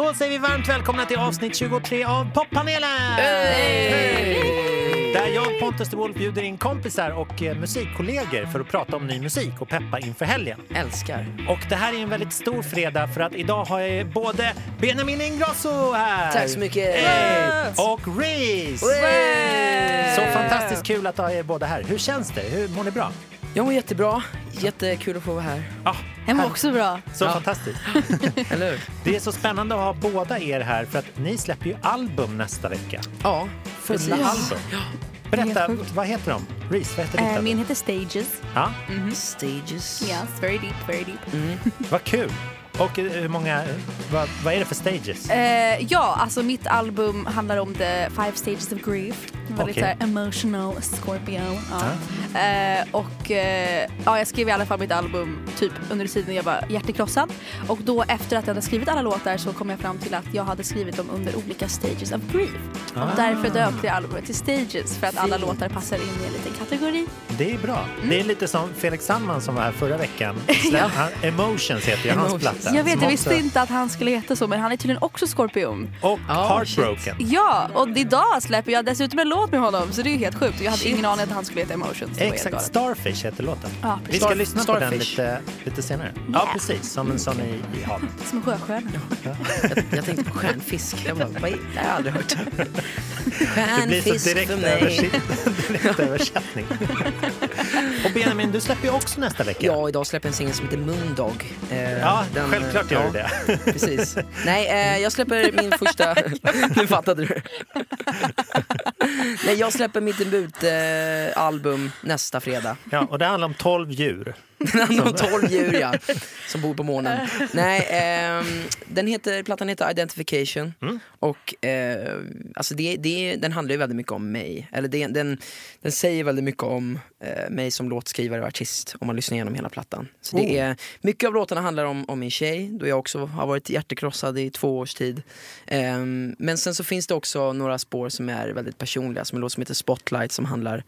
Då säger vi varmt välkomna till avsnitt 23 av Poppanelen! Där jag, Pontus de Wolf, bjuder in kompisar och eh, musikkollegor för att prata om ny musik och peppa inför helgen. Älskar. Och det här är en väldigt stor fredag för att idag har jag både Benjamin Ingrosso här. Tack så mycket. Och Reese. Så fantastiskt kul att ha er båda här. Hur känns det? Hur mår ni bra? Jag mår jättebra. Jättekul att få vara här. Ja, Jag mår också bra. så Ja. fantastiskt. Eller hur? Det är så spännande att ha båda er här för att ni släpper ju album nästa vecka. Ja, Fulla precis. album. Berätta, vad heter de? Reese, vad heter ditt Eh, album? min heter Stages. Ja, Stages. Yes, very deep, very deep. vad kul. Och eh, hur många, vad, vad är det för stages? Eh, ja, alltså mitt album handlar om the five stages of grief. Väldigt Okej. så emotional Scorpio. Ja. Eh, och eh, ja, jag skrev i alla fall mitt album typ under tiden jag var hjärtekrossad. Och då efter att jag hade skrivit alla låtar så kom jag fram till att jag hade skrivit dem under olika stages of grief. Ah. Och därför döpte jag albumet till Stages för att alla låtar passar in i en liten kategori. Det är bra. Mm. Det är lite som Felix Sandman som var här förra veckan. Han, Emotions heter ju hans platta. Jag vet, jag visste också- inte att han skulle heta så men han är tydligen också skorpion. Och Ah, Heartbroken. Ja, och idag släpper jag dessutom en låt med honom så det är ju helt sjukt. Jag hade Shit. ingen aning att han skulle heta Emotions. Det var helt Exakt, galet. Starfish heter låten. Ja, Vi precis. ska Star- lyssna på den Starfish. lite, lite senare. Ja, precis. Som en sån i, i havet. Som en sjöstjärna. Jag, jag tänkte på stjärnfisk. Jag bara, vad är det? har jag aldrig hört. Det blir så Stjärnfisk direkt, för mig. översätt, direkt översättning. Och Benjamin, du släpper ju också nästa vecka. Ja, idag släpper jag en singel som heter Moondog. Eh, Ja, den, självklart gör ja, du det. Precis. Nej, eh, jag släpper min första... nu fattade du. Nej, jag släpper mitt debutalbum eh, nästa fredag. Ja, och det handlar om 12 djur. Den handlar om 12 djur ja, som bor på månen. Nej, ehm, den heter, plattan heter Identification. Mm. Och eh, alltså det, det, den handlar ju väldigt mycket om mig. Eller det, den, den säger väldigt mycket om eh, mig som låtskrivare och artist om man lyssnar igenom hela plattan. Så det Oh. är, mycket av låtarna handlar om, om min tjej, då jag också har varit hjärtekrossad i två års tid. Ehm, men sen så finns det också några spår som är väldigt personliga, som en låt som heter Spotlight som handlar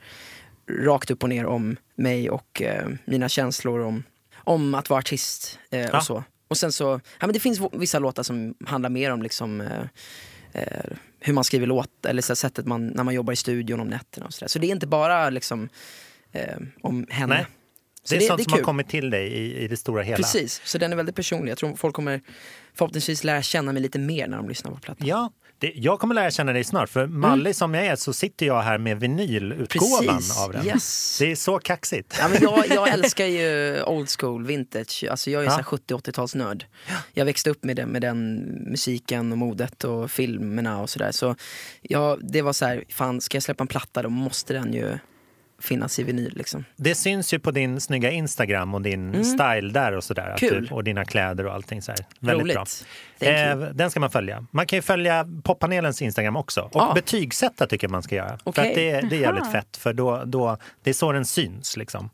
rakt upp och ner om mig och eh, mina känslor om, om att vara artist eh, Ja. och så. Och sen så, ja men det finns vissa låtar som handlar mer om liksom eh, eh, hur man skriver låt, eller så sättet man, när man jobbar i studion om nätterna och sådär. Så det är inte bara liksom eh, om henne. Nej. Så Det är sånt som har kul. kommit till dig i, i det stora hela. Precis, så den är väldigt personlig. Jag tror folk kommer förhoppningsvis lära känna mig lite mer när de lyssnar på plattan. Ja, det, jag kommer lära känna dig snart. För mallig som jag är så sitter jag här med vinylutgåvan Precis, av den. yes. Det är så kaxigt. Ja, men jag, jag älskar ju old school, vintage. Alltså jag är Ja. ja. 70-80-talsnörd. Jag växte upp med, det, med den musiken och modet och filmerna och sådär. Så ja, det var så här, fan ska jag släppa en platta då måste den ju finnas i vinyl liksom. Det syns ju på din snygga Instagram och din style där och sådär. Mm. Kul. Du, och dina kläder och allting så här. Väldigt Roligt. bra. Eh, den ska man följa. Man kan ju följa poppanelens Instagram också. Och Ja. betygsätta tycker jag man ska göra. För Okej. att det, det är jävligt Aha. fett. För då, då, det är så den syns liksom.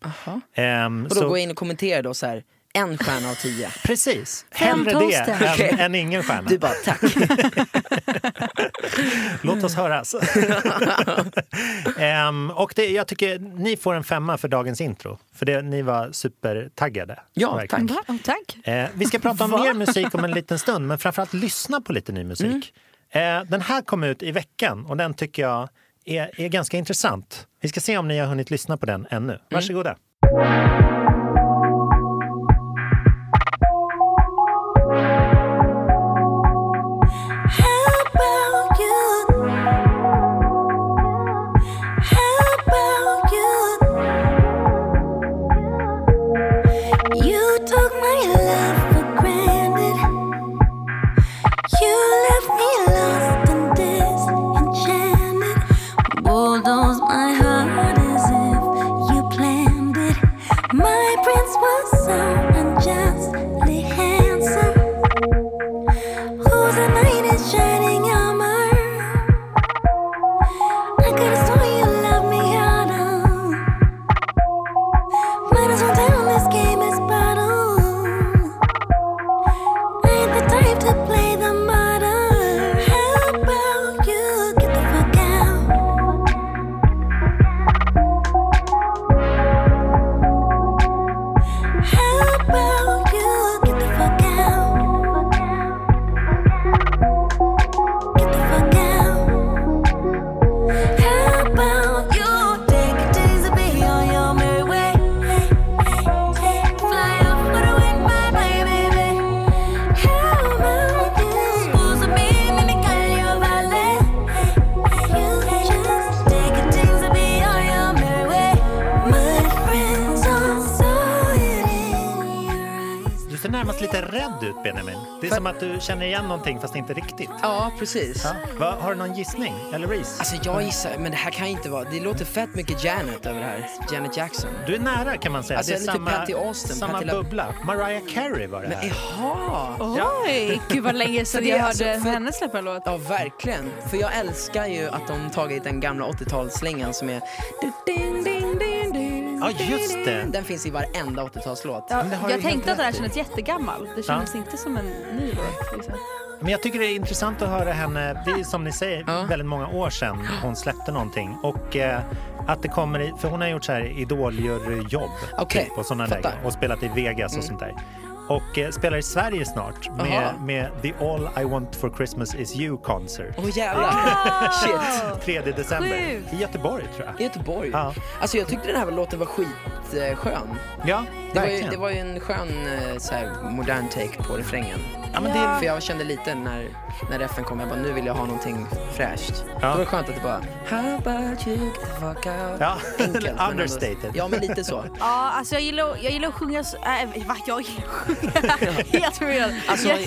Ehm, Och då så, gå in och kommentera då så här, en stjärna av tio. Precis. Hellre det än, Okej. än ingen stjärna. Du bara tack. Låt oss höras. Ehm, och det, jag tycker ni får en femma för dagens intro. För det, ni var supertaggade. Ja, verkligen. tack. Va? Oh, tack. Eh, vi ska prata om mer musik om en liten stund, men framförallt lyssna på lite ny musik. Eh, den här kom ut i veckan och den tycker jag är, är ganska intressant. Vi ska se om ni har hunnit lyssna på den ännu. Varsågoda. How Det är För- som att du känner igen någonting fast inte riktigt. Ja, precis. Ja. Va, har du någon gissning? Eller Reese? Alltså jag gissar, men det här kan inte vara, det låter fett mycket Janet över det här. Janet Jackson. Du är nära kan man säga. Alltså, det är samma, Patty Austin, samma Patty La- bubbla. Mariah Carey var det Men här. jaha! Oj, gud vad länge sedan det jag alltså hörde för- henne släppa en låt. Ja, verkligen. För jag älskar ju att de tagit den gamla 80-talsslingan som är... Ding, ding, Ja, just det. Den finns i varenda 80-talslåt. Ja, Men det har du jag helt tänkte att det här rätt i. kändes jättegammal. Det kändes inte som en ny låt. Liksom. Men jag tycker det är intressant att höra henne. Det är som ni säger Ja. väldigt många år sedan hon släppte någonting. Och eh, att det kommer i, för hon har gjort så här idoljuryjobb Okej, typ, och sådana fattar. lägen och spelat i Vegas och sånt där. Och eh, spelar i Sverige snart med, Aha. med The All I Want For Christmas Is You Concert. Åh jävlar! Shit! 3 december Sjukt. i Göteborg tror jag. I Göteborg. Ja. Alltså jag tyckte den här låten var skitskön. Ja, Det var, ju, verkligen. det var ju en skön eh, så här, modern take på refrängen. ja, men det är, För jag kände lite när, när FN kom, jag bara nu vill jag ha någonting fräscht. Då var det skönt att det bara How about you get the fuck out? Ja, Enkelt, men ändå- understated. Ja men lite så. Ja, alltså jag gillar, jag gillar att sjunga... så- Äh, va? Jag gillar att sjunga? Helt förvirrad. Alltså, jag,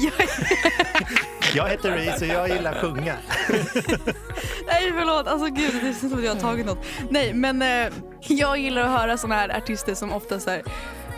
jag, jag heter Reese och jag gillar att sjunga. nej förlåt, alltså gud det är som att jag har tagit något. Nej men eh, jag gillar att höra såna här artister som ofta så här,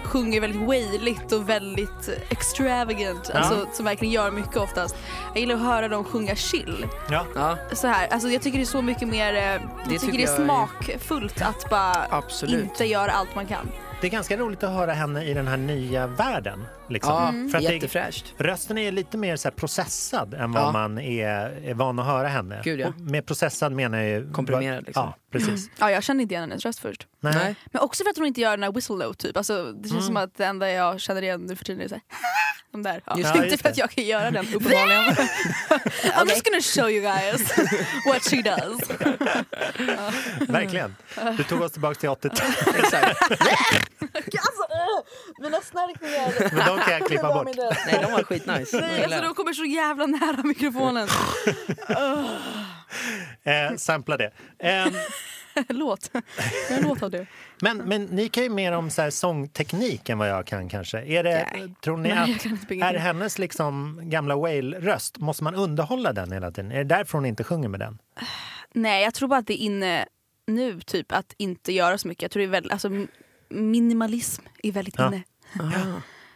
sjunger väldigt wailigt och väldigt extravagant. Ja. Alltså som verkligen gör mycket oftast. Jag gillar att höra dem sjunga chill. Ja. ja, Så här, alltså jag tycker det är så mycket mer, eh, jag tycker tycker det är jag är- smakfullt att bara Absolut. inte göra allt man kan. Det är ganska roligt att höra henne i den här nya världen. Liksom. ja För att det, jättefräscht. rösten är lite mer så här processad än vad Ja. man är, är van att höra henne. Gud, ja. Med processad menar jag ju... Komprimerad, liksom. Ja, precis. Ja, jag kände inte igen hennes röst först. Nej. Nej. Men också för att hon inte gör den här whistle note typ. Alltså, det känns Mm. som att det enda jag känner igen nu för tiden är såhär de där. Ja. Just det. inte för att jag kan göra den uppenbarligen. I'm just gonna show you guys what she does. Verkligen. Du tog oss tillbaka till 80-talet. Exakt. alltså, mina snarkningar. De kan jag klippa bort. Nej de var skitnice. Nej, alltså, de kommer så jävla nära mikrofonen. Eh, sampla det. Eh, låt. Jag en låt av det. men, men ni kan ju mer om så här sångteknik än vad jag kan kanske. Är det, Nej. tror ni att är hennes liksom gamla whale-röst, måste man underhålla den hela tiden? Är det därför hon inte sjunger med den? Nej, jag tror bara att det är inne nu typ att inte göra så mycket. Jag tror det är väldigt, alltså, minimalism är väldigt Ja. inne.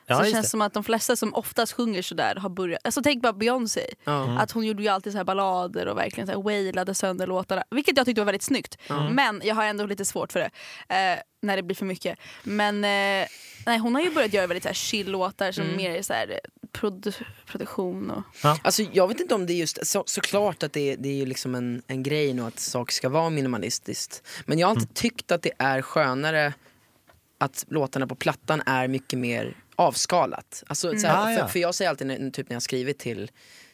Ja, så det känns det. som att de flesta som oftast sjunger sådär har börjat, alltså tänk bara Beyoncé. Ja. Att hon gjorde ju alltid så här ballader och verkligen så här wailade sönder låtarna. Vilket jag tyckte var väldigt snyggt. Men jag har ändå lite svårt för det. Eh, när det blir för mycket. Men eh, nej, hon har ju börjat göra väldigt så här chill-låtar som Mm. mer är så här eh, produ- produktion och... Alltså jag vet inte om det är just, så, såklart att det är, det är ju liksom en, en grej nu att saker ska vara minimalistiskt. Men jag har alltid tyckt att det är skönare att låtarna på plattan är mycket mer avskalat. Alltså, så här, Ah, ja. för, för jag säger alltid när, typ när jag skrivit till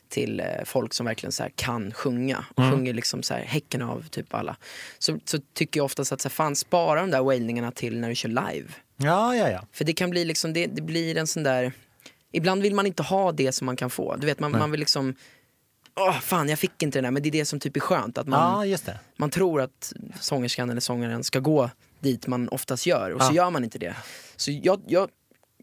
till eh, folk som verkligen så kan sjunga och Mm. sjunger liksom så här häcken av typ alla. Så, så tycker jag oftast att så här, fan spara de där wailningarna till när du kör live. Ja, ja, ja. För det kan bli liksom, det, det blir en sån där Ibland vill man inte ha det som man kan få. Du vet man, man vill liksom Åh fan jag fick inte den där men det är det som typ är skönt att man, Ja, det. man tror att sångerskan eller sångaren ska gå dit man oftast gör och så Ja. gör man inte det. Så jag, jag,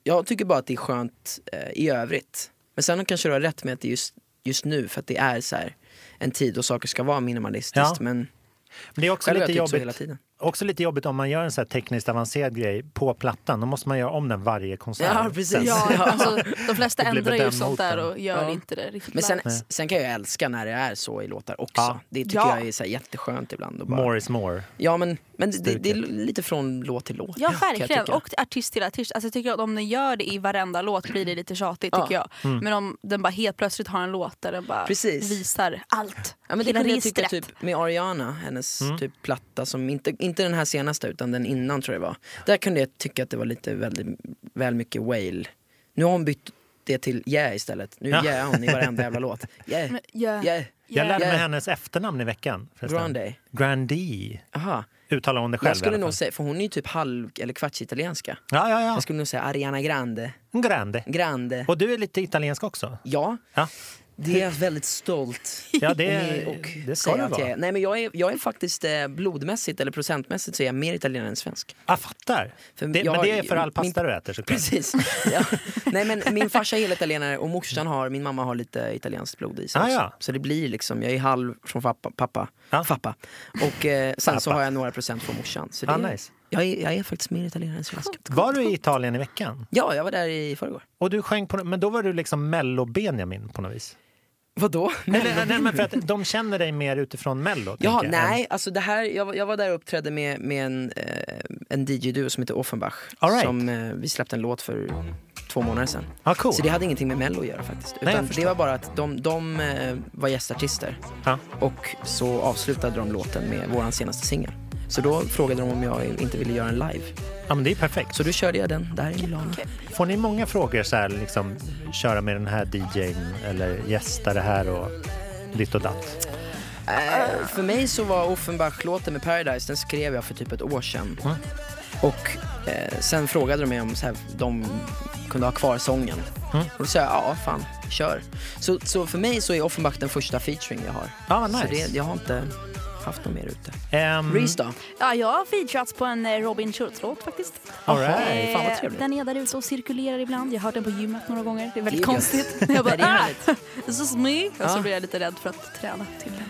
jag tycker bara att det är skönt eh, i övrigt. Men sen kanske du har rätt med att det just, just nu för att det är så här en tid då saker ska vara minimalistiskt. Ja. Men Men det är också lite jobbigt. Också lite jobbigt om man gör en så här tekniskt avancerad grej på plattan. Då måste man göra om den varje konsert. Ja, precis. Ja, alltså, de flesta ändrar ju sånt där och gör Ja. inte det riktigt Men sen, sen kan jag älska när det är så i låtar också. Ja. Det tycker Ja. jag är så här jätteskönt ibland. Och bara, More is more. Ja men, men det, det är lite från låt till låt. Ja kan jag verkligen, och artist till artist. Alltså, jag tycker att om den gör det i varenda låt blir det lite tjatigt Ja. tycker jag. Mm. Men om den bara helt plötsligt har en låt där den bara Precis. visar allt. Ja, men det kunde jag tycka typ med Ariana, hennes Mm. typ platta som inte, inte den här senaste utan den innan tror jag det var. Där kunde jag tycka att det var lite väldigt, väl mycket wail. Nu har hon bytt det till yeah istället. Nu Ja. yeah hon i varenda jävla låt. Yeah, Men, ja, yeah, Jag lärde mig Yeah. hennes efternamn i veckan. förresten. Grande. Grandee Aha. uttalar hon det själv Jag skulle nog säga, för hon är ju typ halv eller kvarts italienska. Ja, ja, ja. Jag skulle nog säga Ariana Grande. Grande. Grande. Och du är lite italiensk också? Ja, Ja, det är jag väldigt stolt ja det, och, det ska att jag är. Nej men jag är, jag är faktiskt eh, blodmässigt eller procentmässigt så är jag mer italienare än svensk. Jag fattar. För det, jag men det är för all min- pasta du äter såklart. Precis. Ja. Nej men min farsa är hela italienare och morsan har, min mamma har lite italienskt blod i sig Ah, ja. Så det blir liksom, jag är halv från pappa, pappa, Ja. pappa. och eh, sen så Pappa. har jag några procent från morsan. Så det, Ah, nice. jag, är, jag är faktiskt mer italienare än svensk. Var du i Italien i veckan? Ja, jag var där i förrgår. Och du sjöng på, men då var du liksom mello-Benjamin på något vis? Vadå? Eller, nej, men för att de känner dig mer utifrån mello? Ja, tänker jag. nej, alltså det här, jag, var- jag var där och uppträdde med, med en, eh, en DJ-duo som heter Offenbach. Right. Som eh, vi släppte en låt för två månader sedan. Ah, cool. Så det hade ingenting med mello att göra faktiskt. Nej, Utan förstår. det var bara att de, de eh, var gästartister. Ja. Och så avslutade de låten med våran senaste singel. Så då frågade de om jag inte ville göra en live. ja, men det är perfekt. Så då körde jag den där i Milano. Får ni många frågor så här, liksom, köra med den här DJn eller gästa det här och ditt och datt? Eh, för mig så var Offenbach-låten med Paradise, den skrev jag för typ ett år sedan. Mm. Och eh, sen frågade de mig om så här, de kunde ha kvar sången. Mm. Och då sa jag, ja fan, kör. Så, så för mig så är Offenbach den första featuring jag har. Ja, vad Så nice. det, jag har inte haft någon mer ute. Ehm, Reese då? Ja, jag har featurats på en eh, Robin Schultz-låt faktiskt. all right. Eh, fan vad trevligt. Den är där ute och cirkulerar ibland. Jag har hört den på gymmet några gånger. Det är väldigt Det är konstigt. Jag bara, ah, this is me. Och så blir jag lite rädd för att träna till den.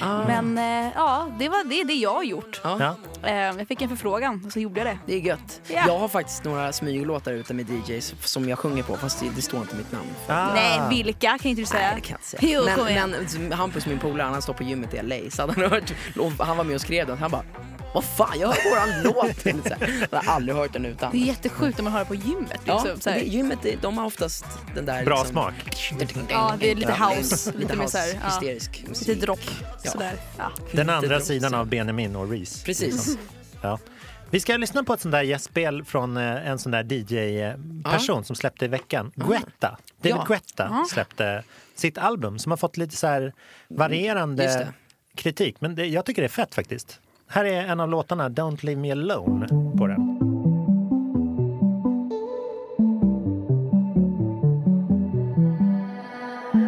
Ah. Men eh, ja, det var det, är det jag har gjort. Ja. Eh, jag fick en förfrågan och så gjorde jag det. det är gött. Ja. Jag har faktiskt några smyglåtar ute med DJs som jag sjunger på fast det, det står inte mitt namn. Ah. Nej, vilka kan inte du säga? Nej, det kan jag inte säga. Jo, men, men Hampus, min polare, han står på gymmet i LA. Så hade han, hört, han var med och skrev den. Han bara, vad fan, jag hör våran låt. Jag har aldrig hört den utan. Det är jätteschysst när man hör det på gymmet. Ja, Liksom, så här. det, gymmet, det- de har oftast den där... Bra liksom, smak. Ja, det är lite Ja, house, lite mer så här, ja. hysterisk musik. Lite dropp. Ja. Sådär. Ja. Den andra dropp. sidan av Benjamin och Reese. Precis. Ja. Vi ska lyssna på ett sånt där gästspel från eh, en sån där DJ-person som släppte i veckan. Guetta. David Ja. Guetta släppte sitt album som har fått lite så varierande kritik. Men det, jag tycker det är fett faktiskt. Här är en av låtarna, Don't Leave Me Alone, på den.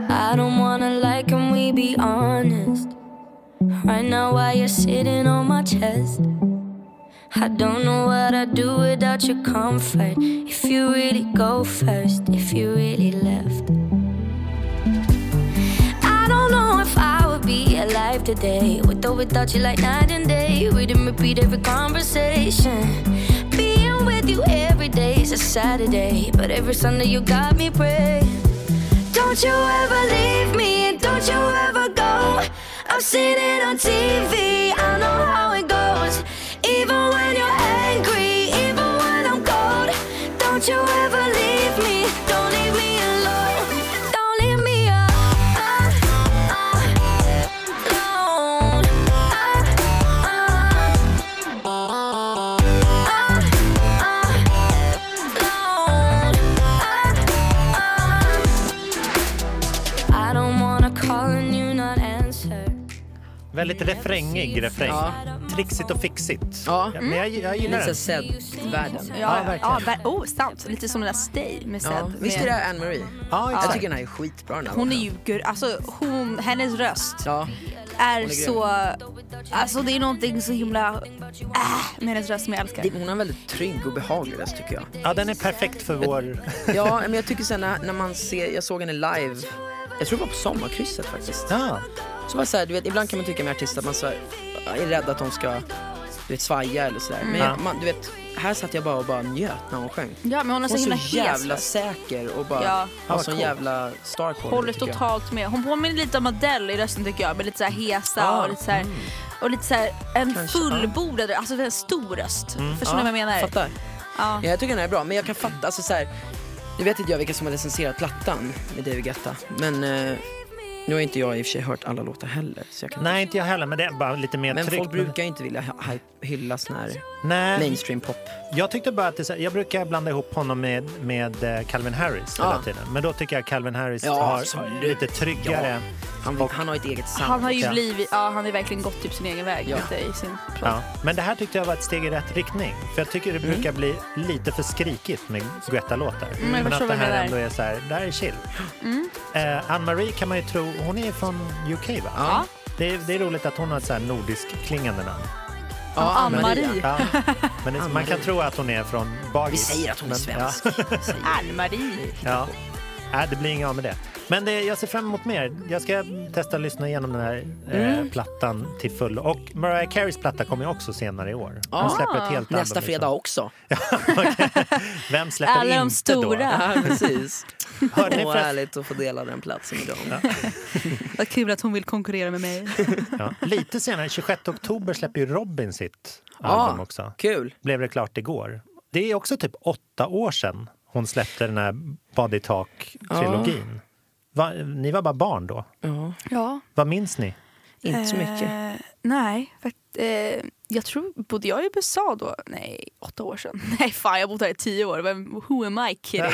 I don't wanna like can we be honest? Right now, while you're sitting on my chest, I don't know what I'd do without your comfort. If you really go first, if you really left. Alive today with or without you, like night and day. Read and repeat every conversation. Being with you every day is a Saturday, but every Sunday you got me praying. Don't you ever leave me, don't you ever go. I've seen it on TV, I know how it goes. Even when you're angry, even when I'm cold. Don't you ever Väldigt refrängig refräng. Ja. Trixigt och fixigt. Ja. men jag, jag gillar Lite den. Zed-världen. Ja, Ja, ja, verkligen. ver- oh, sant. Lite som den där Stay med Zed. Ja. Visst är det Anne-Marie? Ja, Jag exakt. tycker den här är skitbra den här Hon är ju, gud, alltså hon, hennes röst Ja, är, grym. så, alltså det är någonting så himla, äh, med hennes röst som jag älskar. det- hon har en väldigt trygg och behaglig röst tycker jag. Ja, den är perfekt för vår... Ja, men jag tycker sen när, när man ser, jag såg henne live, jag tror det var på sommarkrysset faktiskt. Ja, Så var så här, du vet, ibland kan man tycka med artister att man så här, är rädd att de ska du vet, svaja eller sådär. Men Ja. jag, man, du vet, här satt jag bara och bara njöt när hon sjöng. Ja men hon har så Hon så jävla säker och bara Ja. har sån cool. jävla star quality, Håller totalt med. Hon påminner lite om Adele i rösten tycker jag. Med lite så här hesa Ja, och lite så här, och lite så här en Kanske, fullbordad, alltså en stor röst. Förstår ni vad jag menar? Fattar. Ja. Ja, jag tycker den är bra, men jag kan fatta, alltså så här, nu vet inte jag vilka som har recenserat plattan med David Guetta, men nu har inte jag i och för sig hört alla låtar heller. Så jag kan nej inte jag heller, men det är bara lite mer men tryggt. folk brukar ju inte vilja hy- hy- hylla sån här Nej, mainstream pop. jag tyckte bara att det, jag brukar blanda ihop honom med, med eh, Calvin Harris hela Ja. tiden. Men då tycker jag Calvin Harris Ja, har absolut. lite tryggare. Han, Och- han har ett eget sound. Han har ju blivit, ja han har ju verkligen gått typ sin egen väg Ja. lite i sin. Ja. Men det här tyckte jag var ett steg i rätt riktning. För jag tycker det Mm. brukar bli lite för skrikigt med Guetta-låtar. jag Men att det vad du här menar. ändå är så här, det här är chill. Mm. Eh, Anne-Marie kan man ju tro, hon är från UK va? Ja. Det, är, det är roligt att hon har ett så här nordisk klingande namn. Ja, Ann-Marie. Ja. Men det, man kan tro att hon är från Vi Bagis. säger att hon är svensk. Ann-Marie. Ja. Nej, det blir inget av med det. Men det, jag ser fram emot mer. Jag ska testa att lyssna igenom den här eh, Mm. plattan till fullo. Och Mariah Careys platta kommer också senare i år. Ah. släpper ett helt Nästa album, fredag också. Liksom. Vem släpper Alla de inte stora. Ja, precis. Hörde Åh, härligt att få dela den platsen med dem. Vad kul att hon vill konkurrera med mig. då? Ja. Lite senare, 26 oktober, släpper ju Robin sitt Ah. album också. Kul. Blev det klart igår. Det är också typ åtta år sedan hon släppte den här Body Talk-trilogin. Va, ni var bara barn då. Ja, Ja. Vad minns ni? inte så mycket. Eh, nej, för, att, eh, jag tror, bodde jag i USA då? Nej, åtta år sedan. Nej fan, jag har bott här i tio år. Vem, who am I kidding?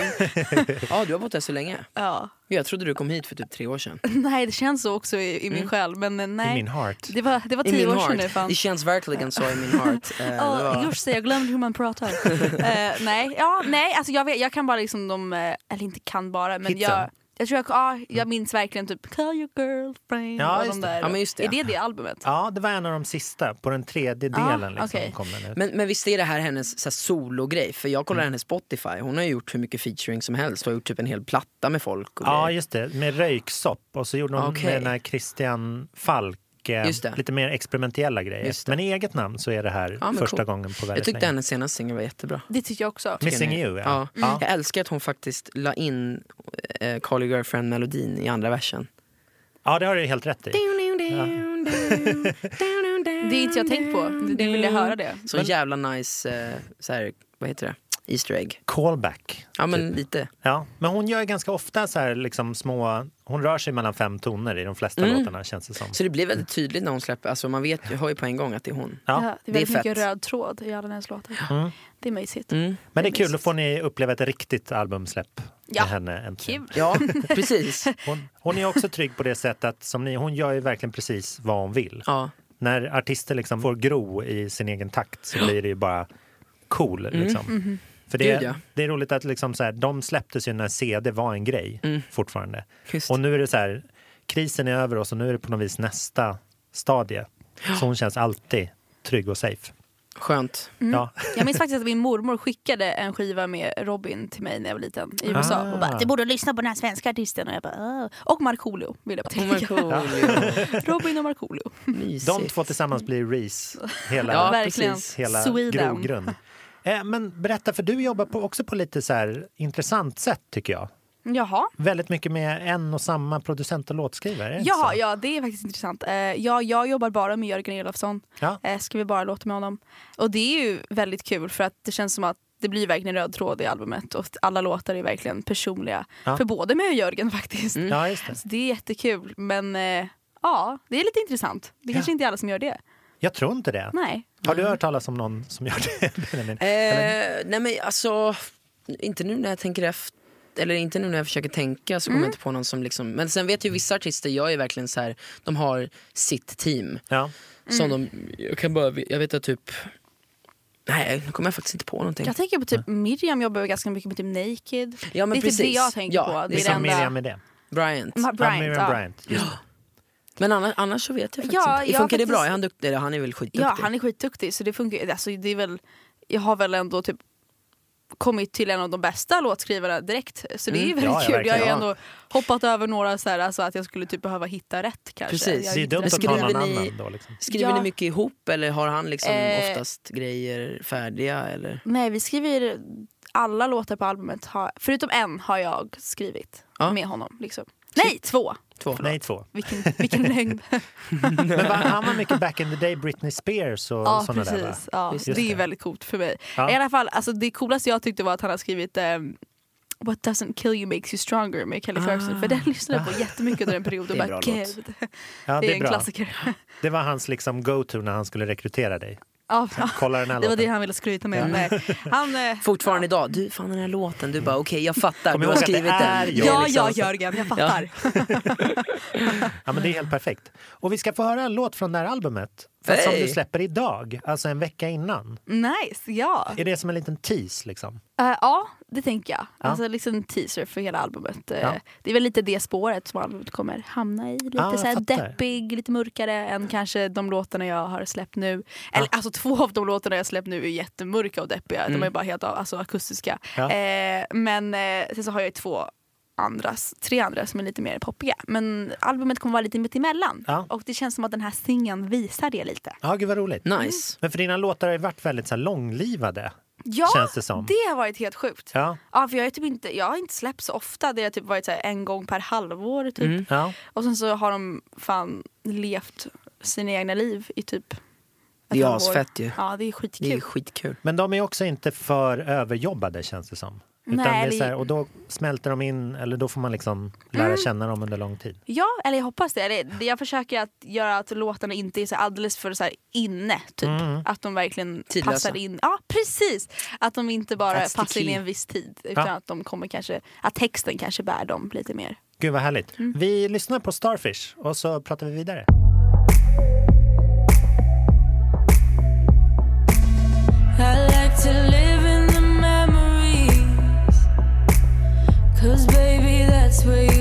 Ja, du har bott där så länge. ja. Jag trodde du kom hit för typ tre år sedan. Nej, det känns så också i, i min Mm. själ. Men eh, nej, I min heart. det var, det var tio år sedan heart. nu. Fan. Det känns verkligen så i min heart. Det Ja, var- just det, jag glömde hur man pratar. Eh, nej, ja, nej alltså jag, vet, jag kan bara liksom de, eller inte kan bara, men Hitsen. jag, jag tror jag, ja, jag minns verkligen typ Call your girlfriend Ja, och just de det. där. Ja, men just det. Är det det albumet? Ja, det var en av de sista på den tredje Ja, delen. liksom, okej. kom den ut. Men, men visst är det här hennes så här, sologrej? För jag kollar Mm. hennes Spotify, hon har ju gjort hur mycket featuring som helst. Hon har gjort typ en hel platta med folk. Och Ja, grejer. just det. Med röyksopp. Och så gjorde hon Okej. med den här Christian Falk eh, det. lite mer experimentella grejer. Men i eget namn så är det här Ja, första cool. gången på jag väldigt tyckte länge. hennes senaste singel var jättebra. Det tycker jag också. Missing you, ja. Ja. ja. Jag älskar att hon faktiskt la in eh, Call your girlfriend-melodin i andra versen. Ja, det har du helt rätt i. Det är inte jag tänkt på. Det, det vill jag höra det. Så jävla nice, eh, så här, vad heter det? Easter egg. Callback. Ja men Typ. lite. Ja, men hon gör ganska ofta så här liksom små... Hon rör sig mellan fem toner i de flesta Mm. låtarna känns det som. Så det blir väldigt tydligt när hon släpper, alltså man vet, ju- hör ju på en gång att det är hon. Ja, Ja. det är det är väldigt mycket fett. röd tråd i alla hennes låtar. Mm. Det är mysigt. Mm. Men det är det är kul, då får ni uppleva ett riktigt albumsläpp Ja. med henne äntligen. Kul. Ja, precis. Hon, hon är också trygg på det sättet att som ni, hon gör ju verkligen precis vad hon vill. Ja. När artister liksom får gro i sin egen takt så blir det ju bara cool. Liksom. För det. Gud, ja. det är roligt att liksom så här, de släpptes ju när CD var en grej Mm. fortfarande. Just. Och nu är det så här, krisen är över oss och nu är det på något vis nästa stadie. Så hon känns alltid trygg och safe. Skönt. Mm. Ja. Jag minns faktiskt att min mormor skickade en skiva med Robin till mig när jag var liten i USA. Ah. Och bara, du borde lyssna på den här svenska artisten. Och jag bara, "Åh." Och Markoolio vill jag bara tillägga. Robin och Markoolio. De två tillsammans blir Reese, hela, Ja, Verkligen. precis. hela Sweden. grogrund. Eh, men berätta, för du jobbar på, också på lite så här intressant sätt tycker jag. Jaha. Väldigt mycket med en och samma producent och låtskrivare. inte Ja, ja, det är faktiskt intressant. Eh, ja, jag jobbar bara med Jörgen Elofsson. Ja. Eh, skriver bara låtar med honom. Och det är ju väldigt kul för att det känns som att det blir verkligen röd tråd i albumet och alla låtar är verkligen personliga. Ja. För både mig och Jörgen faktiskt. Mm. ja, just det. Så det är jättekul. Men eh, ja, det är lite intressant. Det kanske inte är alla som gör det. Jag tror inte det. Nej. Har du hört talas om någon som gör det? Eh, nej men alltså, inte nu när jag tänker efter. Eller inte nu när jag försöker tänka så kommer Mm. jag inte på någon som liksom Men sen vet ju vissa artister gör ju verkligen så här De har sitt team Ja. Som Mm. de, jag kan bara, jag vet att typ Nej, nu kommer jag faktiskt inte på någonting Jag tänker på typ Miriam jobbar ju ganska mycket med typ Naked. Ja men det är precis typ det jag tänker ja, på. Det är Det är Vilken det enda- Miriam är det? Bryant Ma- ja, Bryant, Miriam ja. Bryant. Just. Men annars, annars så vet jag faktiskt Ja, inte jag Funkar det bra? faktiskt- Är han duktig? Eller Han är väl skitduktig? Ja, han är skitduktig så det funkar alltså, det är väl, Jag har väl ändå typ kommit till en av de bästa låtskrivarna direkt. Så det är ju Mm. väldigt Ja, kul. Jag har ju ändå hoppat över några så här, alltså att jag skulle typ behöva hitta rätt kanske. Precis. Jag Det är dumt att ta Skriver någon ni- annan då. Liksom. Skriver Ja. ni mycket ihop eller har han liksom Eh. oftast grejer färdiga? Eller? Nej vi skriver alla låtar på albumet, har, förutom en har jag skrivit Ja. med honom. Liksom. Nej, två! Två? Nej, två. Vilken, vilken lögn. Men var, han var mycket back in the day, Britney Spears och Ja såna där va? precis. Ja, Just det är väldigt coolt för mig. Ja. I alla fall, alltså, det coolaste jag tyckte var att han har skrivit ehm, What doesn't kill you makes you stronger med Kelly Clarkson. För den lyssnade jag på jättemycket under en period. Och Det är bara. Gud, Ja, det är en bra. klassiker. Det var hans liksom go-to när han skulle rekrytera dig. Ja, Kolla den här det var det låten. han ville skryta med. Nej. Han, eh, Fortfarande idag, du fan den här låten, du bara okej jag fattar, Kom du ihåg har att det skrivit är den. jag. ja, liksom ja Jörgen, jag fattar. Ja, men det är helt perfekt. Och vi ska få höra en låt från det här albumet. Fast som du släpper idag, alltså en vecka innan. Nice, ja. Är det som en liten tease liksom? Eh, ja, det tänker jag. Ja. Alltså liksom en teaser för hela albumet. Eh, Ja. Det är väl lite det spåret som albumet kommer hamna i. Lite Ja, jag så här deppig, lite mörkare än kanske de låtarna jag har släppt nu. Eller alltså två av de låtarna jag släppt nu är jättemörka och deppiga. De är bara helt alltså, akustiska. Ja. Eh, men eh, sen så har jag ju två andra, tre andra som är lite mer poppiga. Men albumet kommer vara lite mitt emellan. Ja. Och det känns som att den här singeln visar det lite. Ja, gud vad roligt. Nice. Men för dina låtar har ju varit väldigt så här, långlivade. Ja, Känns det som. har varit helt sjukt. Ja, Ja, för jag har, typ inte, jag har inte släppt så ofta. Det har typ varit så här en gång per halvår. Typ. Mm. ja. Och sen så har de fan levt sina egna liv i typ Det är asfett ju. Ja, det är Det skitkul. är skitkul. Men de är också inte för överjobbade känns det som. Utan Nej, det är så här, och då smälter de in, eller då får man liksom lära Mm. känna dem under lång tid. Ja, eller jag hoppas det. Jag försöker att göra att låtarna inte är så alldeles för så här inne. Typ. Mm. Att de verkligen Tidlösa. passar in. Ja, precis! Att de inte bara passar in i en viss tid. Utan Ja. att de kommer kanske, att texten kanske bär dem lite mer. Gud vad härligt. Mm. Vi lyssnar på Starfish och så pratar vi vidare. Cause baby, that's where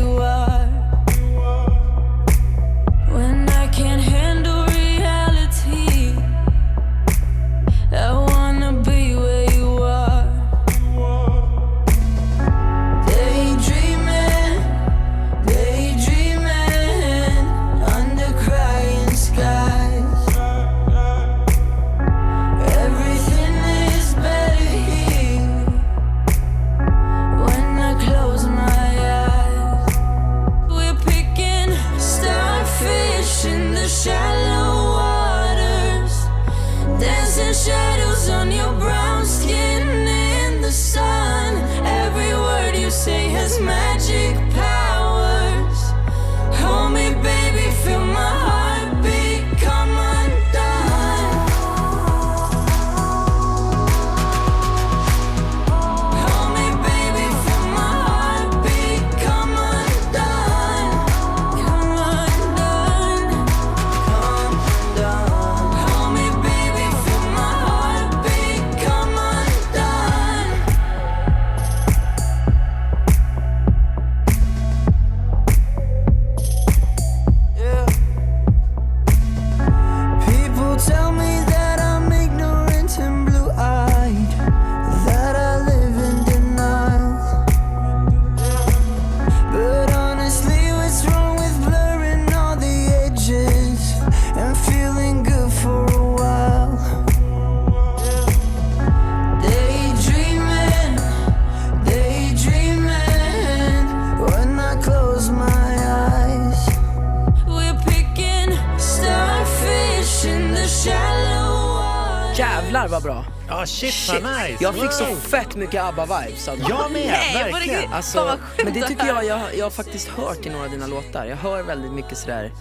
Jävlar vad bra! Ja, shit, Shit. vad nice! Jag fick så fett mycket ABBA-vibes. Jag med, Nej, verkligen. Alltså, men det tycker jag, jag, jag har faktiskt hört i några av dina låtar. Jag hör väldigt mycket sådär,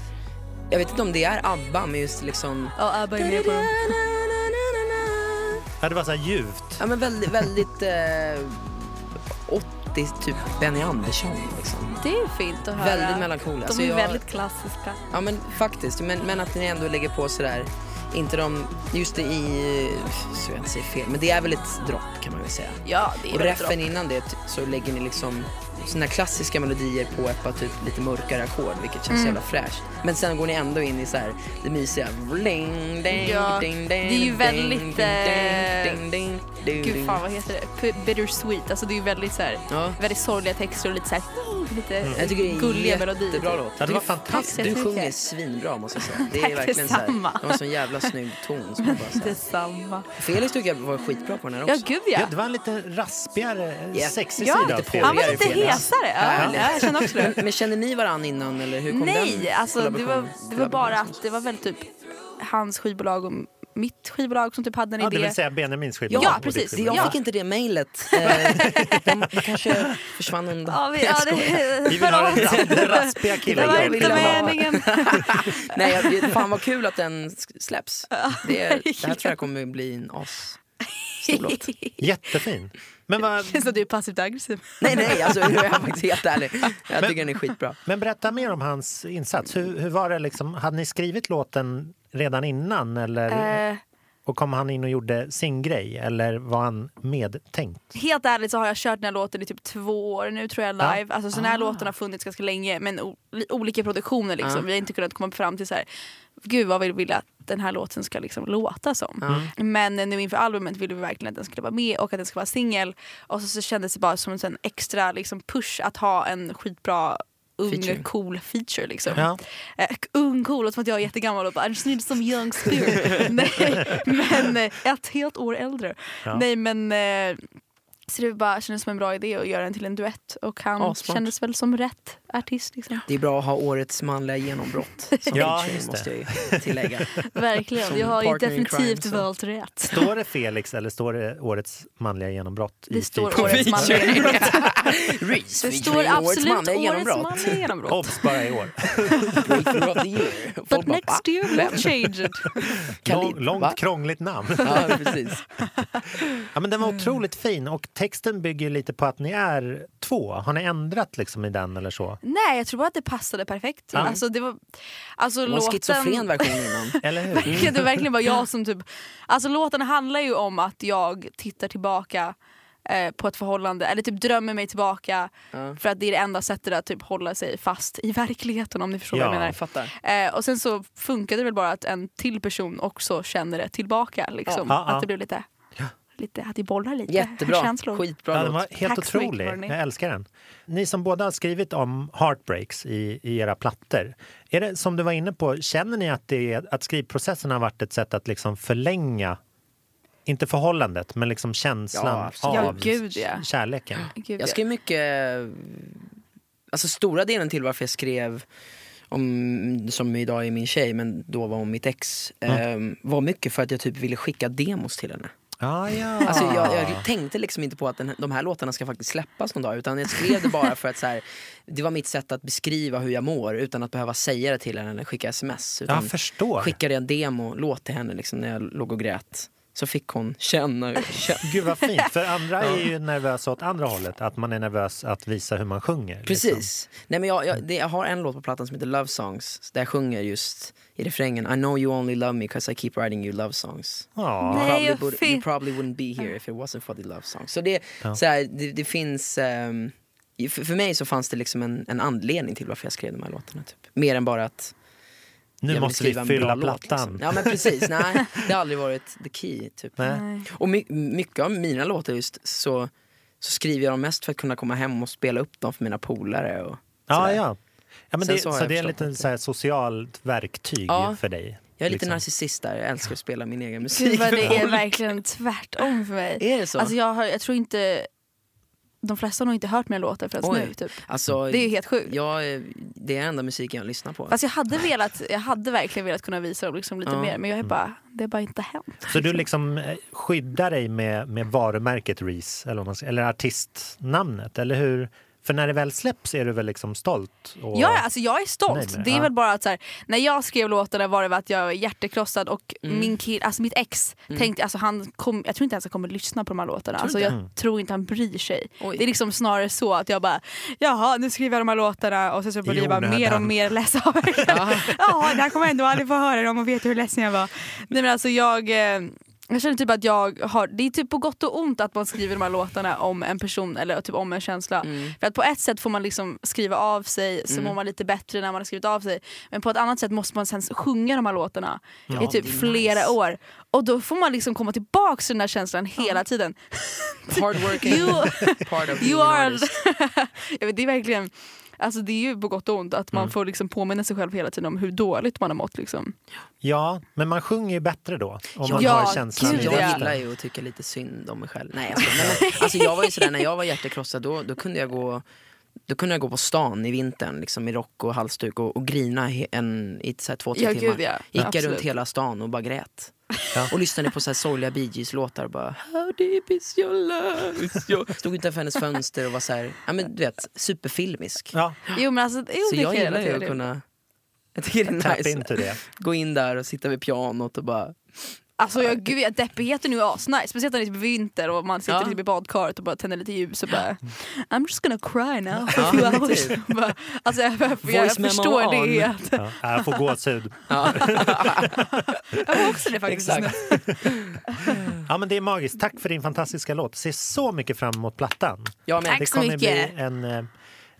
jag vet inte om det är ABBA men just liksom Ja, Abba är med på dem. Ja, det var så här ljuvt. Ja men väldigt, väldigt eh, 80 typ Benny Andersson liksom. Det är fint att höra. Väldigt melankoliskt. De Alltså, är jag- väldigt klassiska. Ja men faktiskt, men, men att ni ändå lägger på sådär, inte de, just det i, så jag inte säger fel, men det är väl ett dropp kan man väl säga. Ja, det är Och reffen innan det så lägger ni liksom såna klassiska melodier på ett par typ lite mörkare ackord vilket känns så jävla fräscht. Men sen går ni ändå in i så här det mysiga. Bling, ding, Ja, ding, det är ju ding, väldigt, ding, ding, eh, ding, ding, ding, Gud ding. fan vad heter det? P- Bittersweet. Alltså det är ju väldigt så här, Ja. väldigt sorgliga texter och lite så här, lite Jag tycker det är gulliga melodier. jättebra låt. Ja, det var fantastiskt. Du sjunger svinbra måste jag säga. Det är verkligen så här, det var en sån jävla snygg ton. Som bara, så här. Detsamma. Felix tycker jag var skitbra på den här Ja också. gud ja. Ja, det var en lite raspigare, Ja. sexig Ja, sida Felix. Han var lite Hesare. Ja, jag känner också det. Men, kände ni varann innan eller hur kom den Nej, alltså det var, det var bara att det var väl typ hans skivbolag och mitt skivbolag som typ hade en Ja, idé. det vill säga Benjamins skivbolag. Ja, precis. skivbolag. Jag Ja. fick inte det mejlet. Eh, de, de kanske försvann undan. Ja, vi, ja, det, Vi vill ha den, den raspiga Det killen. var jag inte meningen. Nej, jag, fan vad kul att den släpps. Det, det här tror jag kommer bli en as. Jättefin. Men, vad, Känns som du är passivt aggressiv. Nej, nej, alltså, jag är faktiskt helt ärlig. Jag tycker den är skitbra. men berätta mer om hans insats. Hur, hur var det liksom, hade ni skrivit låten redan innan eller, Eh, och kom han in och gjorde sin grej eller var han medtänkt? helt ärligt så har jag kört den här låten i typ två år nu tror jag Ja. live. Alltså, så den här låten har funnits ganska länge men olika produktioner liksom. Ja. Vi har inte kunnat komma fram till så här. Gud vad vi vill att den här låten ska liksom låta som. Men eh, nu inför albumet ville vi verkligen att den skulle vara med och att den skulle vara singel. Och så, så kändes det bara som en extra liksom, push att ha en skitbra ung Feature. cool feature liksom. Ja. Eh, ung cool, låter som att jag är jättegammal och bara I just need some young spirit. Nej, men eh, ett helt år äldre. Ja. Nej men eh, så det bara kändes som en bra idé att göra den till en duett och han Assmart. kändes väl som rätt artist liksom. Det är bra att ha årets manliga genombrott som Ja, just det. måste jag tillägga. Verkligen, Som jag har ju definitivt crime, valt rätt. Står det Felix eller står det årets manliga genombrott? i Det står årets manliga genombrott. Reese Det står absolut årets manliga genombrott. Obs, bara i år. But next "Va? year Vem?" we'll change it. Lång, långt va? krångligt namn. Ja, precis. Ja, men den var otroligt fin och texten bygger lite på att ni är två. Har ni ändrat liksom i den eller så? Nej jag tror bara att det passade perfekt. Ja. Alltså, det var, alltså, Det var en låten... schizofren version innan. Eller hur? Verkligen, det verkligen var jag som typ... Alltså låten handlar ju om att jag tittar tillbaka eh, på ett förhållande, eller typ drömmer mig tillbaka Ja. för att det är det enda sättet att typ hålla sig fast i verkligheten om ni förstår vad Ja. jag menar. Fattar. Eh, och sen så funkade det väl bara att en till person också känner det tillbaka. Liksom. Ja. Att det blev lite, lite, att det bollar lite Jättebra. känslor. Skitbra Ja, den var helt Tack otrolig. Jag älskar den. Ni som båda har skrivit om heartbreaks i, i era plattor. Är det som du var inne på, känner ni att, det är, att skrivprocessen har varit ett sätt att liksom förlänga, inte förhållandet, men liksom känslan Ja, av Ja, gud, ja. kärleken? Gud, Jag ja. skrev mycket... Alltså stora delen till varför jag skrev om, som idag är min tjej, men då var hon mitt ex, eh, var mycket för att jag typ ville skicka demos till henne. Ah, ja. Alltså jag, jag tänkte liksom inte på att den, de här låtarna ska faktiskt släppas någon dag utan jag skrev det bara för att så här, det var mitt sätt att beskriva hur jag mår utan att behöva säga det till henne eller skicka sms. Utan jag förstår. skickade en demo-låt till henne liksom, när jag låg och grät. Så fick hon känna, känna. Gud vad fint, för andra är ju nervösa åt andra hållet, att man är nervös att visa hur man sjunger. Liksom. Precis. Nej, men jag, jag, det, jag har en låt på plattan som heter Love Songs där jag sjunger just i refrängen I know you only love me cause I keep writing you love songs. Ja. Nej. probably, vad would, you probably wouldn't be here if it wasn't for the love songs. Så det, Ja. så här, det, det finns... ehm, för, för mig så fanns det liksom en, en anledning till varför jag skrev de här låtarna. Typ. Mer än bara att Nu måste vi fylla låt, plattan. Liksom. Ja men precis, nej det har aldrig varit the key. Typ. Nej. Och my, mycket av mina låtar just så, så skriver jag dem mest för att kunna komma hem och spela upp dem för mina polare. Och Ja, ja. ja men Sen det, så så, det är det- så här, socialt verktyg Ja. för dig. Jag är lite liksom. narcissist där, jag älskar att spela min egen Gud musik. vad för det är verkligen tvärtom för mig. Är det så? Alltså jag, har, jag tror inte, de flesta har nog inte hört mina låtar förrän Oj. nu. Typ. alltså, Det är ju helt sjukt. är- det är enda musiken jag lyssnar på. Fast jag hade, velat, jag hade verkligen velat kunna visa dem liksom lite Ja. mer men jag är bara, det har bara inte hänt. Så du liksom eh, skyddar dig med, med varumärket Reese eller, eller artistnamnet, eller hur? För när det väl släpps är du väl liksom stolt? Och... Ja, alltså jag är Nej, stolt. men, det är ja. väl bara att så här, när jag skrev låtarna var det att jag var hjärtekrossad och Mm. min kill, alltså mitt ex tänkte, alltså han kom, jag tror inte ens han kommer lyssna på de här låtarna. Tror Alltså jag inte? tror inte han bryr sig. Oj. Det är liksom snarare så att jag bara, jaha nu skriver jag de här låtarna och sen så börjar jag bara mer och mer läsa av Ja, det här kommer jag ändå aldrig få höra dem och veta hur ledsen jag var. Nej men alltså jag eh, jag känner typ att jag har, det är typ på gott och ont att man skriver de här låtarna om en person eller typ om en känsla. Mm. För att på ett sätt får man liksom skriva av sig så Mm. mår man lite bättre när man har skrivit av sig. Men på ett annat sätt måste man sen sjunga de här låtarna Ja, i typ flera nice. år. Och då får man liksom komma tillbaka till den där känslan hela tiden. You, of being you an are... jag vet, det är verkligen Alltså det är ju på gott och ont att man Mm. får liksom påminna sig själv hela tiden om hur dåligt man har mått. Liksom. Ja, men man sjunger ju bättre då. Om man Ja, har känslan gud. Jag gillar ju att tycka lite synd om mig själv. Nej. Nej, men, alltså, jag var ju sådär, när jag var hjärtekrossad då, då kunde jag gå då kunde jag gå på stan i vintern liksom, i rock och halsduk och, och grina en, i så två, tre Ja, timmar. gud, ja. Gick jag runt hela stan och bara grät. Ja. Och lyssnade på så här sorgliga Bee Gees låtar och bara How deep is your love? Is your... Stod utanför hennes fönster och var så här, ja men du vet, superfilmisk. Ja, Jo men alltså, jo, Så det jag gillar ju att kunna jag tycker det är nice. Gå in där och sitta vid pianot och bara Alltså jag, gud, jag, deppigheten nu är asnice, speciellt när det är typ vinter och man sitter Ja. typ i badkaret och bara tänder lite ljus och bara I'm just gonna cry now for Ja, a few hours. bara, alltså jag, jag, jag förstår on. det. Ja, jag får gåshud. ja. Jag har också det faktiskt. Ja, men det är magiskt. Tack för din fantastiska låt. Ser så mycket fram emot plattan. Jag med. Tack Det kommer bli en, eh,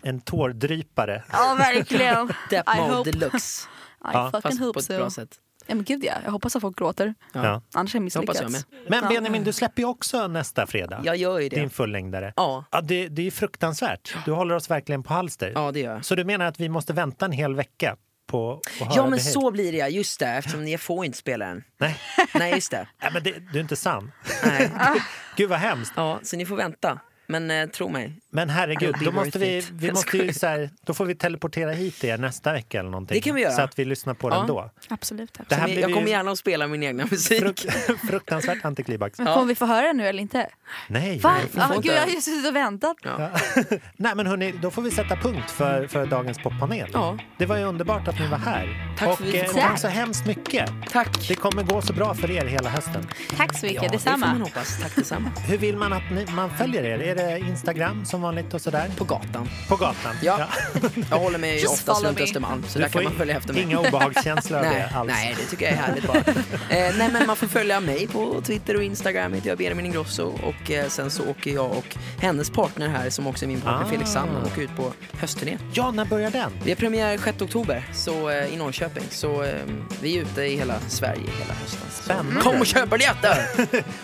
en tårdrypare. Ja verkligen. Depp mode deluxe. I Ja, fucking Fast på hope ett so. bra sätt. Ja, men gud ja, jag hoppas att folk gråter. Ja. Annars har jag hoppas jag misslyckats. med. Men Ja. Benjamin, du släpper ju också nästa fredag. Jag gör ju det. Din fullängdare. Ja. Ja, det, det är fruktansvärt. Du håller oss verkligen på halster. ja, det gör jag. Så du menar att vi måste vänta en hel vecka på höra Ja men så blir det ja, just det, eftersom jag får inte spela den. Nej, Nej just det. Nej men det, du är inte sann. Nej. Gud vad hemskt. Ja, så ni får vänta. Men eh, tro mig, Men herregud, då, måste vi, vi måste ju så här, då får vi teleportera hit er nästa vecka eller någonting. Det kan vi göra. Så att vi lyssnar på den Ja. då. Absolut. Det absolut. här jag kommer gärna att spela min egna musik. fruk- fruktansvärt antiklimax. Men kommer vi få höra det nu eller inte? Nej, Va? Ah, gud, jag har ju suttit och väntat. Ja. nej men hörni, då får vi sätta punkt för, för dagens poppanel. Ja. Det var ju underbart att ni var här. Tack och för att vi eh, fick tack så hemskt mycket. Tack! Det kommer gå så bra för er hela hösten. Tack så mycket, ja, det får man detsamma. hoppas. Tack detsamma. Hur vill man att ni, man följer er? Är det Instagram som vanligt och sådär? På gatan. På gatan? Ja. Jag håller mig Just oftast runt me. Östermalm, så Du där kan man följa efter mig. Inga obehagskänslor av det alls. nej, det tycker jag är härligt bara. eh, nej, men man får följa mig på Twitter och Instagram, heter jag Benjamin Ingrosso. Och eh, sen så åker jag och hennes partner här, som också är min partner, Ah. Felix Sandman, åker ut på höstturné. Ja, när börjar den? Vi har premiär 6 oktober så, eh, i Norrköping, så eh, vi är ute i hela Sverige hela hösten. Så Spännande. Kom och köp biljetter!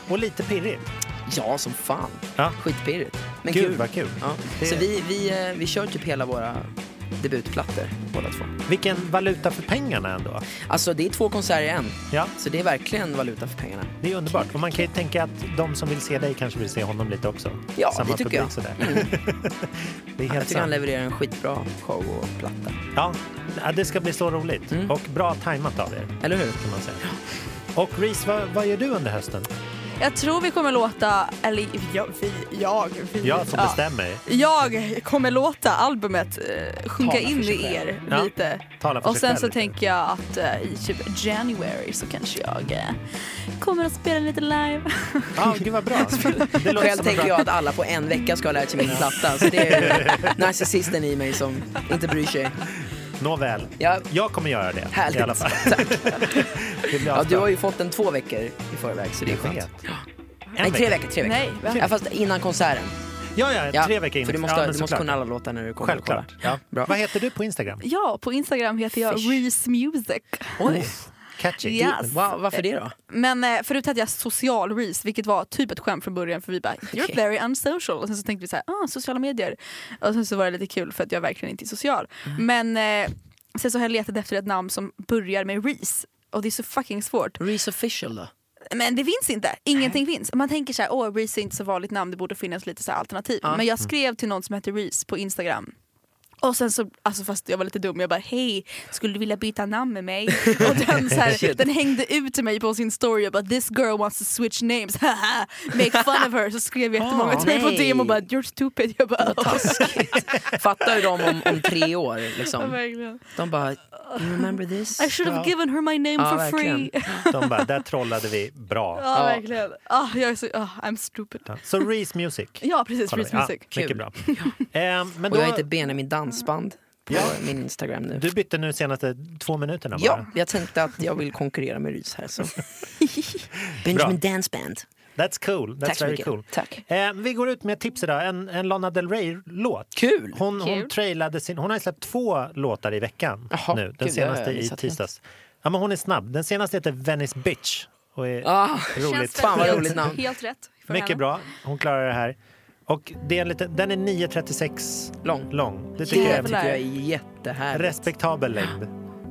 Och lite pirrigt. ja, som fan. Ja. Skitpirrigt. Men Gud kul. vad kul. Ja. Det- Så vi, vi, eh, vi kör typ hela våra debutplattor båda två. Vilken valuta för pengarna ändå. Alltså det är två konserter i en, Ja, så det är verkligen valuta för pengarna. det är underbart. Och man kan ju tänka att de som vill se dig kanske vill se honom lite också. Ja, Samma det tycker publik jag. Mm. Det är Jag helt tycker han sant. levererar en skitbra show och platta. Ja, ja, det ska bli så roligt. Mm. Och bra tajmat av er, Eller hur? kan man säga. Och Reese, vad, vad gör du under hösten? Jag tror vi kommer låta, eller jag, vi, jag, vi, Jag som ja. bestämmer. Jag kommer låta albumet eh, sjunka Tala in i er Ja, lite. Tala för Och sen så lite. tänker jag att eh, i typ January så kanske jag eh, kommer att spela lite live. Ja, gud vad bra. Det låter Själv tänker bra... jag att alla på en vecka ska ha lärt sig min platta. Så det är narcissisten i mig som inte bryr sig. Nåväl, Ja, jag kommer göra det Härligt. i alla fall. Ja, du har ju fått den två veckor i förväg så det är skönt. En Nej, tre veckor. Tre veckor. Nej? Ja, fast innan konserten. Ja, ja, Ja, tre veckor in. För du måste, ja, du måste kunna alla låtar när du kommer och. Självklart. Ja. Bra. Vad heter du på Instagram? Ja, på Instagram heter jag Fish. Reese Music. Oj, Catchy. Yes. wow, varför det då? Men eh, förut hette jag social Reese, vilket var typ ett skämt från början för vi bara “you're Okej. very unsocial” och sen så tänkte vi så här, ah, sociala medier. Och sen så var det lite kul för att jag verkligen inte är social. Mm. Men eh, sen så har jag letat efter ett namn som börjar med Reese och det är så fucking svårt. Reese official då? Men det finns inte, ingenting finns. Man tänker så här, åh Reese är inte så vanligt namn, det borde finnas lite så alternativ. Ja. Men jag skrev till någon som heter Reese på Instagram. Och sen så, alltså fast jag var lite dum, jag bara hej, skulle du vilja byta namn med mig? Och den, så här, den hängde ut till mig på sin story och bara this girl wants to switch names, haha, make fun of her. Så skrev jättemånga Ah, till mig på. DM och bara you're stupid. Jag bara, taskigt. Fattar de om, om tre år liksom. De bara, you remember this? I should have Ja. given her my name Ja, for verkligen. free. De bara, där trollade vi bra. Ja, Ja. verkligen. Ah, jag är så, ah, I'm stupid. Så Reese Music. Ja precis, Reese. Music. Ja, mycket bra. Eh, men Och då, jag heter Benjamin Dansband på Ja. min Instagram nu. du bytte nu senaste två minuterna bara. Ja, jag tänkte att jag vill konkurrera med Rys här. Så. Benjamin Dansband. That's cool. That's Tack så very mycket. cool. Tack. Eh, vi går ut med ett tips idag. En, en Lana Del Rey-låt. Kul! Hon, hon, trailade sin, hon har släppt två låtar i veckan Jaha, nu. Den gud, senaste i tisdags. Ja, men hon är snabb. Den senaste heter Venice Bitch. Och är Ah, roligt. Fan, vad roligt namn. Helt rätt. Mycket henne. bra. Hon klarar det här. Och det är en liten, den är 9.36 lång. lång. Det tycker jag är Jävlar. tycker jag är jättehärligt. respektabel längd.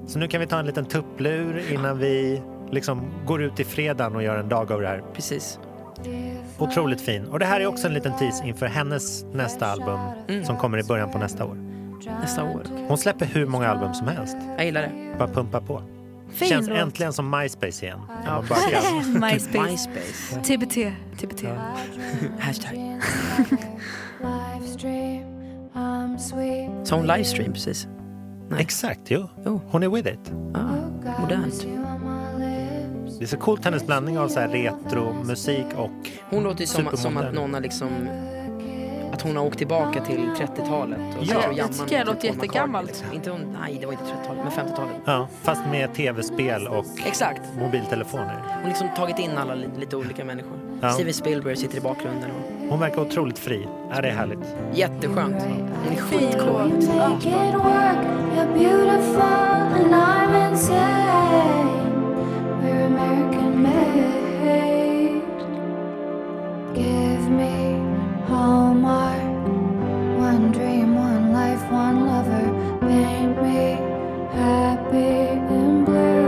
Så nu kan vi ta en liten tupplur innan vi liksom går ut i fredagen och gör en dag av det här. Precis. Otroligt fin. Och det här är också en liten tease inför hennes nästa album Mm. som kommer i början på nästa år. Nästa år. Hon släpper hur många album som helst. Jag gillar det. Bara pumpa på. Fin Känns låt. äntligen som MySpace igen. Ja, MySpace. MySpace. TBT. TBT. Ja. Hashtag. Sa hon livestream precis? Nej. Exakt, jo. jo. Hon är with it. Ah, modernt. Det är så coolt hennes blandning av så retro musik och Hon låter ju som, som att någon har liksom att hon har åkt tillbaka till 30-talet. Och ja. Jag tycker det låter jättegammalt. Liksom. Inte, nej, det var inte 30-talet, men 50-talet. Ja, fast med tv-spel och Exakt. mobiltelefoner. Hon har liksom tagit in alla lite olika människor. Ja. Steven Spielberg sitter i bakgrunden. Och... Hon verkar otroligt fri. Ja, det är härligt. Jätteskönt. Hon är skitcool. Give me happy and blue.